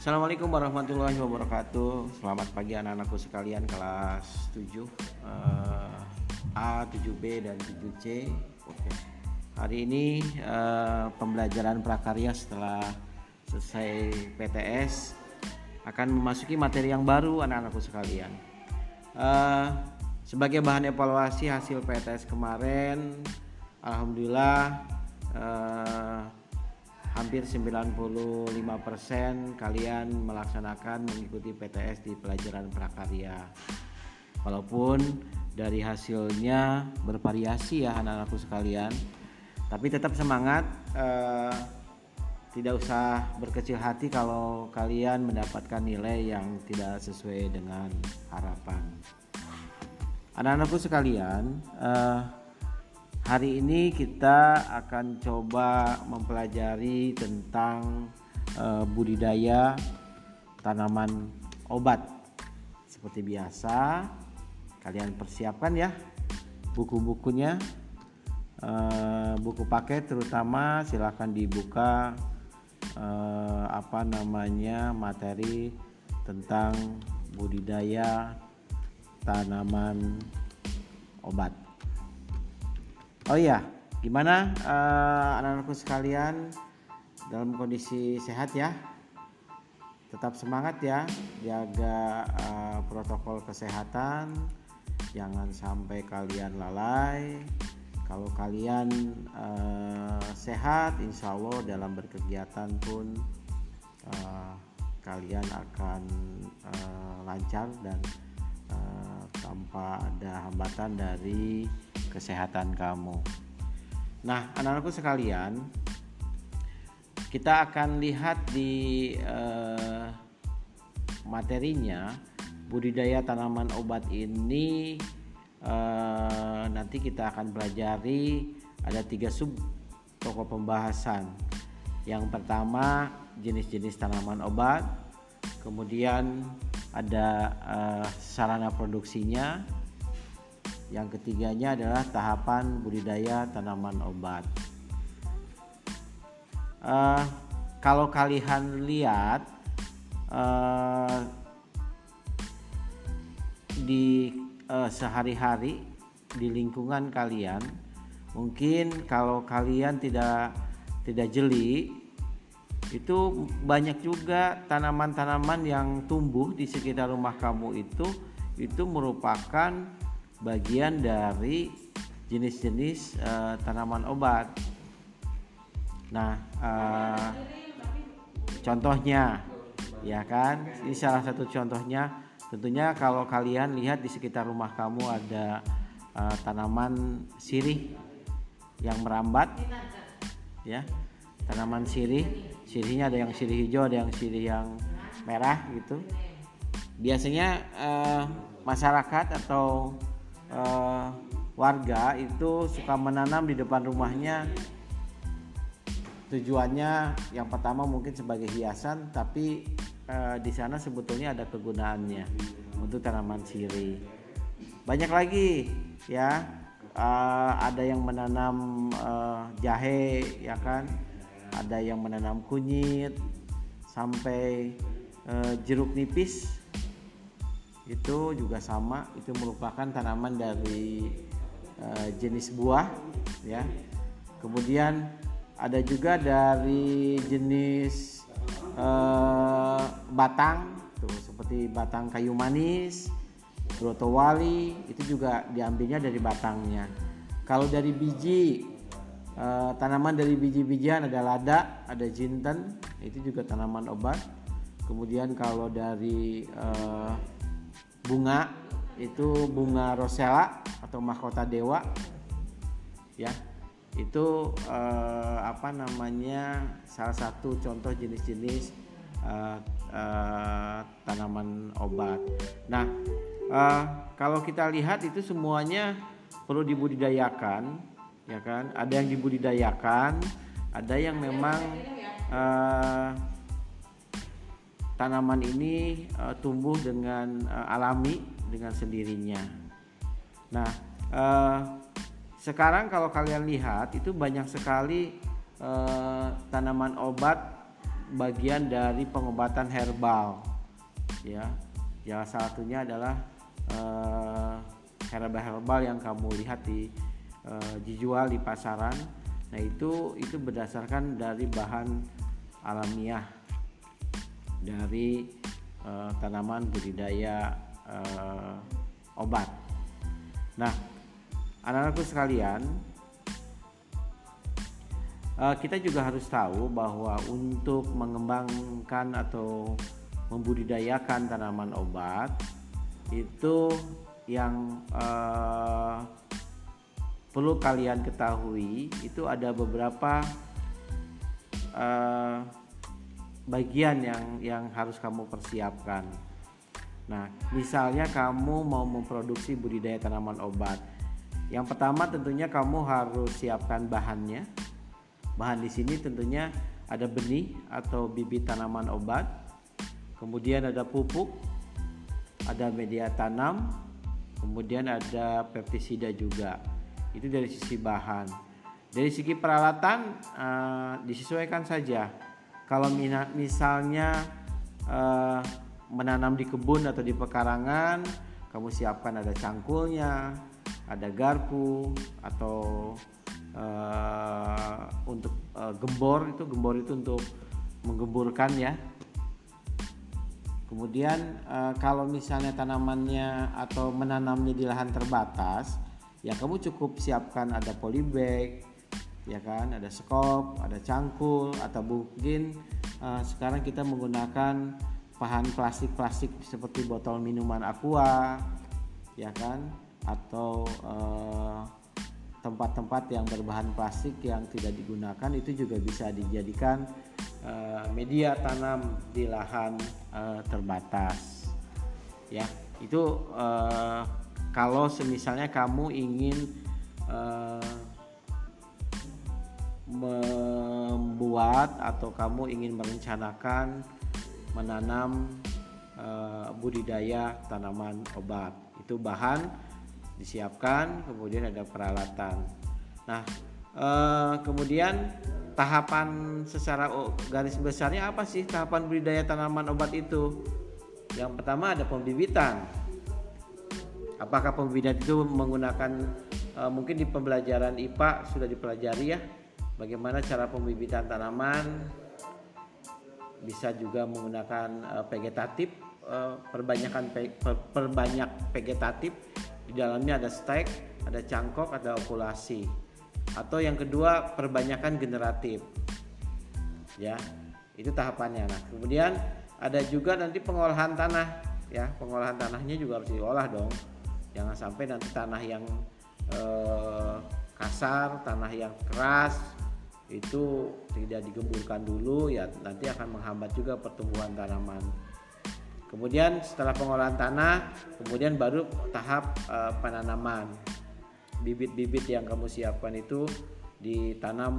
Assalamualaikum warahmatullahi wabarakatuh. Selamat pagi anak-anakku sekalian kelas 7 uh, A, 7B dan 7C Oke. Hari ini uh, pembelajaran prakarya setelah selesai PTS akan memasuki materi yang baru anak-anakku sekalian. Uh, Sebagai bahan evaluasi hasil PTS kemarin Alhamdulillah uh, hampir 95% kalian melaksanakan mengikuti PTS di pelajaran prakarya. Walaupun dari hasilnya bervariasi ya anak-anakku sekalian, tapi tetap semangat. Eh, tidak usah berkecil hati kalau kalian mendapatkan nilai yang tidak sesuai dengan harapan. Anak-anakku sekalian, eh, Hari ini kita akan coba mempelajari tentang uh, budidaya tanaman obat. Seperti biasa, kalian persiapkan ya buku-bukunya. Uh, buku paket terutama silahkan dibuka uh, apa namanya materi tentang budidaya tanaman obat. Oh iya, gimana uh, anak-anakku sekalian dalam kondisi sehat ya? Tetap semangat ya, jaga uh, protokol kesehatan, jangan sampai kalian lalai. Kalau kalian uh, sehat, insya Allah dalam berkegiatan pun uh, kalian akan uh, lancar dan tanpa ada hambatan dari kesehatan kamu. Nah, anak-anakku sekalian, kita akan lihat di uh, materinya budidaya tanaman obat ini uh, nanti kita akan pelajari ada tiga sub pokok pembahasan. Yang pertama jenis-jenis tanaman obat, kemudian ada uh, sarana produksinya, yang ketiganya adalah tahapan budidaya tanaman obat. Uh, kalau kalian lihat uh, di uh, sehari-hari di lingkungan kalian, mungkin kalau kalian tidak tidak jeli, itu banyak juga tanaman-tanaman yang tumbuh di sekitar rumah kamu itu itu merupakan bagian dari jenis-jenis uh, tanaman obat. Nah, uh, contohnya, ya kan? Ini salah satu contohnya. Tentunya kalau kalian lihat di sekitar rumah kamu ada uh, tanaman sirih yang merambat, ya, tanaman sirih. Sirihnya ada yang sirih hijau, ada yang sirih yang merah gitu. Biasanya uh, masyarakat atau uh, warga itu suka menanam di depan rumahnya tujuannya yang pertama mungkin sebagai hiasan tapi uh, di sana sebetulnya ada kegunaannya untuk tanaman sirih banyak lagi ya uh, ada yang menanam uh, jahe ya kan ada yang menanam kunyit sampai uh, jeruk nipis. Itu juga sama itu merupakan tanaman dari uh, jenis buah ya. Kemudian ada juga dari jenis uh, batang tuh seperti batang kayu manis brotowali itu juga diambilnya dari batangnya. Kalau dari biji uh, tanaman dari biji-bijian ada lada ada jinten itu juga tanaman obat. Kemudian kalau dari uh, bunga itu bunga rosella atau mahkota dewa. Ya itu eh, apa namanya salah satu contoh jenis-jenis tanaman obat. Nah kalau kita lihat itu semuanya perlu dibudidayakan, ya kan? Ada yang dibudidayakan, ada yang memang eh, tanaman ini uh, tumbuh dengan uh, alami dengan sendirinya. Nah, uh, sekarang kalau kalian lihat itu banyak sekali uh, tanaman obat bagian dari pengobatan herbal ya salah satunya adalah uh, herbal-herbal yang kamu lihat di uh, dijual di pasaran. Nah itu itu berdasarkan dari bahan alamiah. Dari uh, tanaman budidaya uh, obat. Nah anak-anakku sekalian kita juga harus tahu bahwa untuk mengembangkan atau membudidayakan tanaman obat itu yang uh, perlu kalian ketahui itu ada beberapa uh, bagian yang yang harus kamu persiapkan. Nah, misalnya kamu mau memproduksi budidaya tanaman obat. Yang pertama tentunya kamu harus siapkan bahannya. Bahan di sini tentunya ada benih atau bibit tanaman obat, kemudian ada pupuk, ada media tanam, kemudian ada pestisida juga. Itu dari sisi bahan. Dari segi peralatan uh, disesuaikan saja. Kalau misalnya uh, menanam di kebun atau di pekarangan, kamu siapkan ada cangkulnya, ada garpu atau uh, untuk uh, gembor itu gembor itu untuk menggemburkan ya Kemudian e, kalau misalnya tanamannya atau menanamnya di lahan terbatas, ya kamu cukup siapkan ada polybag, ya kan, ada skop, ada cangkul atau mungkin e, sekarang kita menggunakan bahan plastik-plastik seperti botol minuman aqua, ya kan, atau e, tempat-tempat yang berbahan plastik yang tidak digunakan itu juga bisa dijadikan Eh, media tanam di lahan uh, terbatas. Ya itu uh, kalau semisalnya kamu ingin uh, membuat atau kamu ingin merencanakan menanam uh, budidaya tanaman obat itu bahan disiapkan kemudian ada peralatan nah uh, kemudian tahapan secara garis besarnya apa sih tahapan budidaya tanaman obat itu? Yang pertama ada pembibitan. Apakah pembibitan itu menggunakan uh, mungkin di pembelajaran IPA sudah dipelajari ya? Bagaimana cara pembibitan tanaman? Bisa juga menggunakan uh, vegetatif uh, perbanyakan pe, per, perbanyak vegetatif. Di dalamnya ada stek, ada cangkok, ada okulasi. Atau yang kedua perbanyakan generatif. Ya itu tahapannya. Nah kemudian ada juga nanti pengolahan tanah ya. Pengolahan tanahnya juga harus diolah dong jangan sampai nanti tanah yang eh, kasar tanah yang keras itu tidak digemburkan dulu ya nanti akan menghambat juga pertumbuhan tanaman kemudian setelah pengolahan tanah kemudian baru tahap eh, penanaman bibit-bibit yang kamu siapkan itu ditanam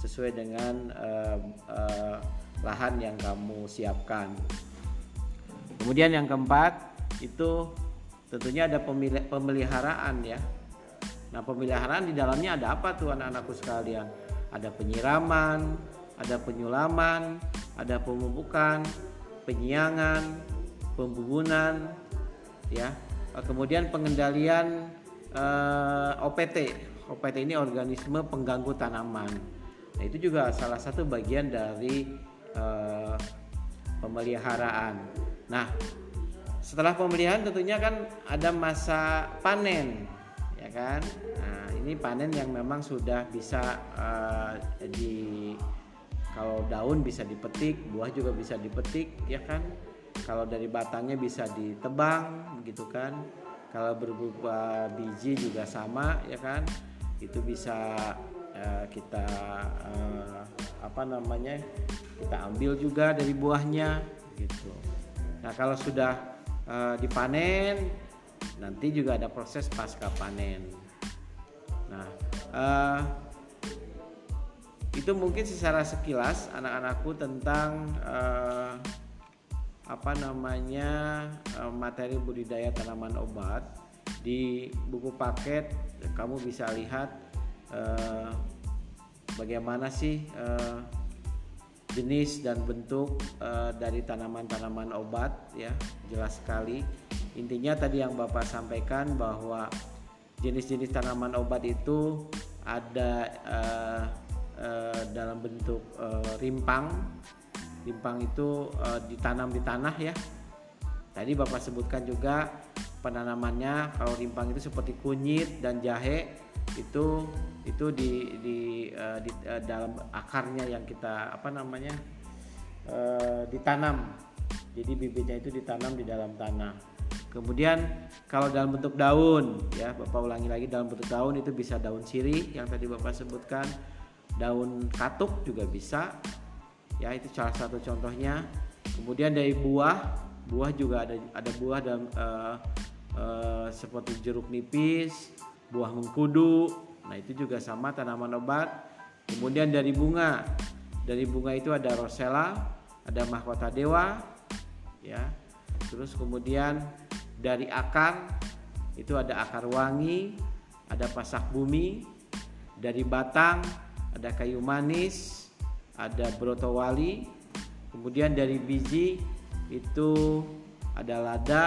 sesuai dengan uh, uh, lahan yang kamu siapkan. Kemudian yang keempat itu tentunya ada pemeliharaan ya. Nah pemeliharaan di dalamnya ada apa tuh anak-anakku sekalian? Ada penyiraman, ada penyulaman, ada pemupukan, penyiangan, pembubunan, ya. Kemudian pengendalian eh, OPT. OPT ini organisme pengganggu tanaman. Nah, itu juga salah satu bagian dari uh, pemeliharaan. Nah, setelah pemeliharaan tentunya kan ada masa panen, ya kan? Nah, ini panen yang memang sudah bisa uh, di kalau daun bisa dipetik, buah juga bisa dipetik, ya kan? Kalau dari batangnya bisa ditebang, gitu kan? kalau berupa biji juga sama ya kan itu bisa uh, kita uh, apa namanya kita ambil juga dari buahnya gitu nah kalau sudah uh, dipanen nanti juga ada proses pasca panen. Nah uh, itu mungkin secara sekilas anak-anakku tentang uh, apa namanya eh, materi budidaya tanaman obat. Di buku paket kamu bisa lihat eh, bagaimana sih eh, jenis dan bentuk uh, dari tanaman-tanaman obat ya. Jelas sekali. Intinya tadi yang bapak sampaikan bahwa jenis-jenis tanaman obat itu ada uh, uh, dalam bentuk uh, rimpang. Rimpang itu uh, ditanam di tanah ya. Tadi bapak sebutkan juga penanamannya kalau rimpang itu seperti kunyit dan jahe itu itu di di, uh, di uh, dalam akarnya yang kita apa namanya uh, ditanam. Jadi bibitnya itu ditanam di dalam tanah. Kemudian kalau dalam bentuk daun ya bapak ulangi lagi dalam bentuk daun itu bisa daun sirih yang tadi bapak sebutkan daun katuk juga bisa ya itu salah satu contohnya. Kemudian dari buah buah juga ada ada buah dalam uh, uh, seperti jeruk nipis buah mengkudu Nah, itu juga sama tanaman obat. Kemudian dari bunga. Dari bunga itu ada rosella, ada mahkota dewa, ya. Terus kemudian dari akar itu ada akar wangi, ada pasak bumi, dari batang ada kayu manis, ada brotowali, kemudian dari biji itu ada lada,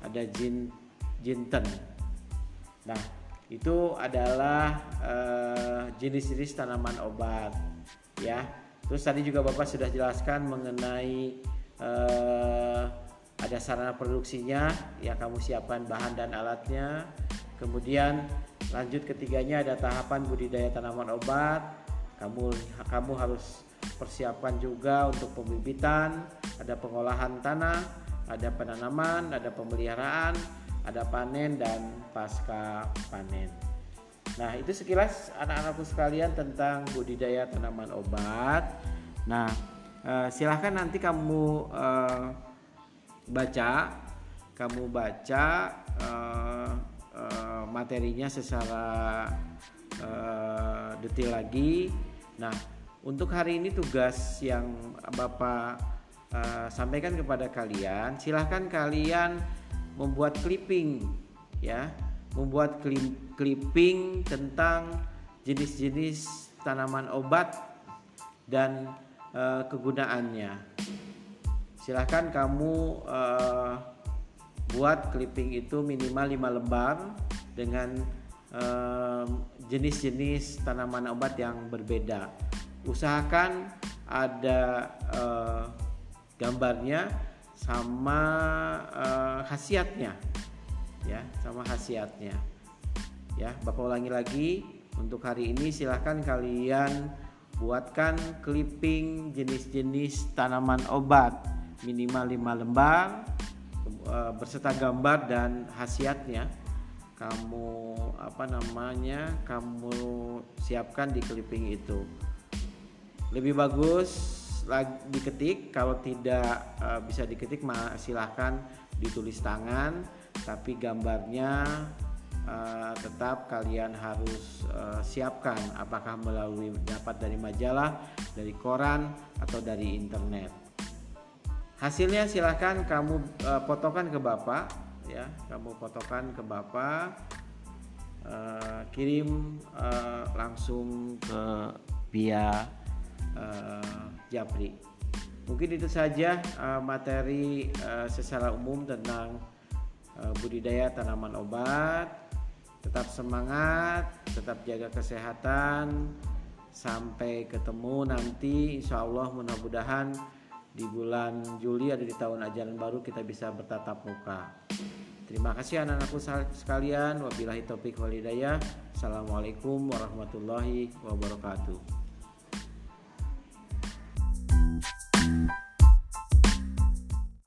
ada jin jinten. Nah, itu adalah eh, jenis-jenis uh, tanaman obat ya. Terus tadi juga bapak sudah jelaskan mengenai uh, ada sarana produksinya ya kamu siapkan bahan dan alatnya. Kemudian lanjut ketiganya ada tahapan budidaya tanaman obat. Kamu kamu harus persiapkan juga untuk pembibitan ada pengolahan tanah ada penanaman ada pemeliharaan ada panen dan pasca panen. Nah, itu sekilas anak-anakku sekalian tentang budidaya tanaman obat. Nah, eh, silahkan nanti kamu eh, baca, kamu baca eh, materinya secara detail lagi. Nah, untuk hari ini tugas yang Bapak sampaikan kepada kalian, silahkan kalian membuat clipping ya. Membuat clipping tentang jenis-jenis tanaman obat dan uh, kegunaannya. Silahkan kamu uh, buat clipping itu minimal 5 lembar dengan uh, jenis-jenis tanaman obat yang berbeda. Usahakan ada gambarnya sama uh, khasiatnya. Ya sama khasiatnya. Ya Bapak ulangi lagi untuk hari ini silahkan kalian buatkan clipping jenis-jenis tanaman obat. Minimal 5 lembar uh, berserta gambar dan khasiatnya. Kamu apa namanya kamu siapkan di clipping itu. Lebih bagus diketik kalau tidak uh, bisa diketik silahkan ditulis tangan tapi gambarnya uh, tetap kalian harus uh, siapkan apakah melalui dapat dari majalah dari koran atau dari internet. Hasilnya silahkan kamu uh, fotokan ke bapak ya. Kamu fotokan ke bapak uh, kirim uh, langsung ke via uh, Japri. Mungkin itu saja uh, materi uh, secara umum tentang uh, budidaya tanaman obat. Tetap semangat, tetap jaga kesehatan. Sampai ketemu nanti, insya Allah mudah-mudahan di bulan Juli ada di tahun ajaran baru kita bisa bertatap muka. Terima kasih anak-anakku sekalian. Wabillahi taufiq walhidayah. Assalamualaikum warahmatullahi wabarakatuh.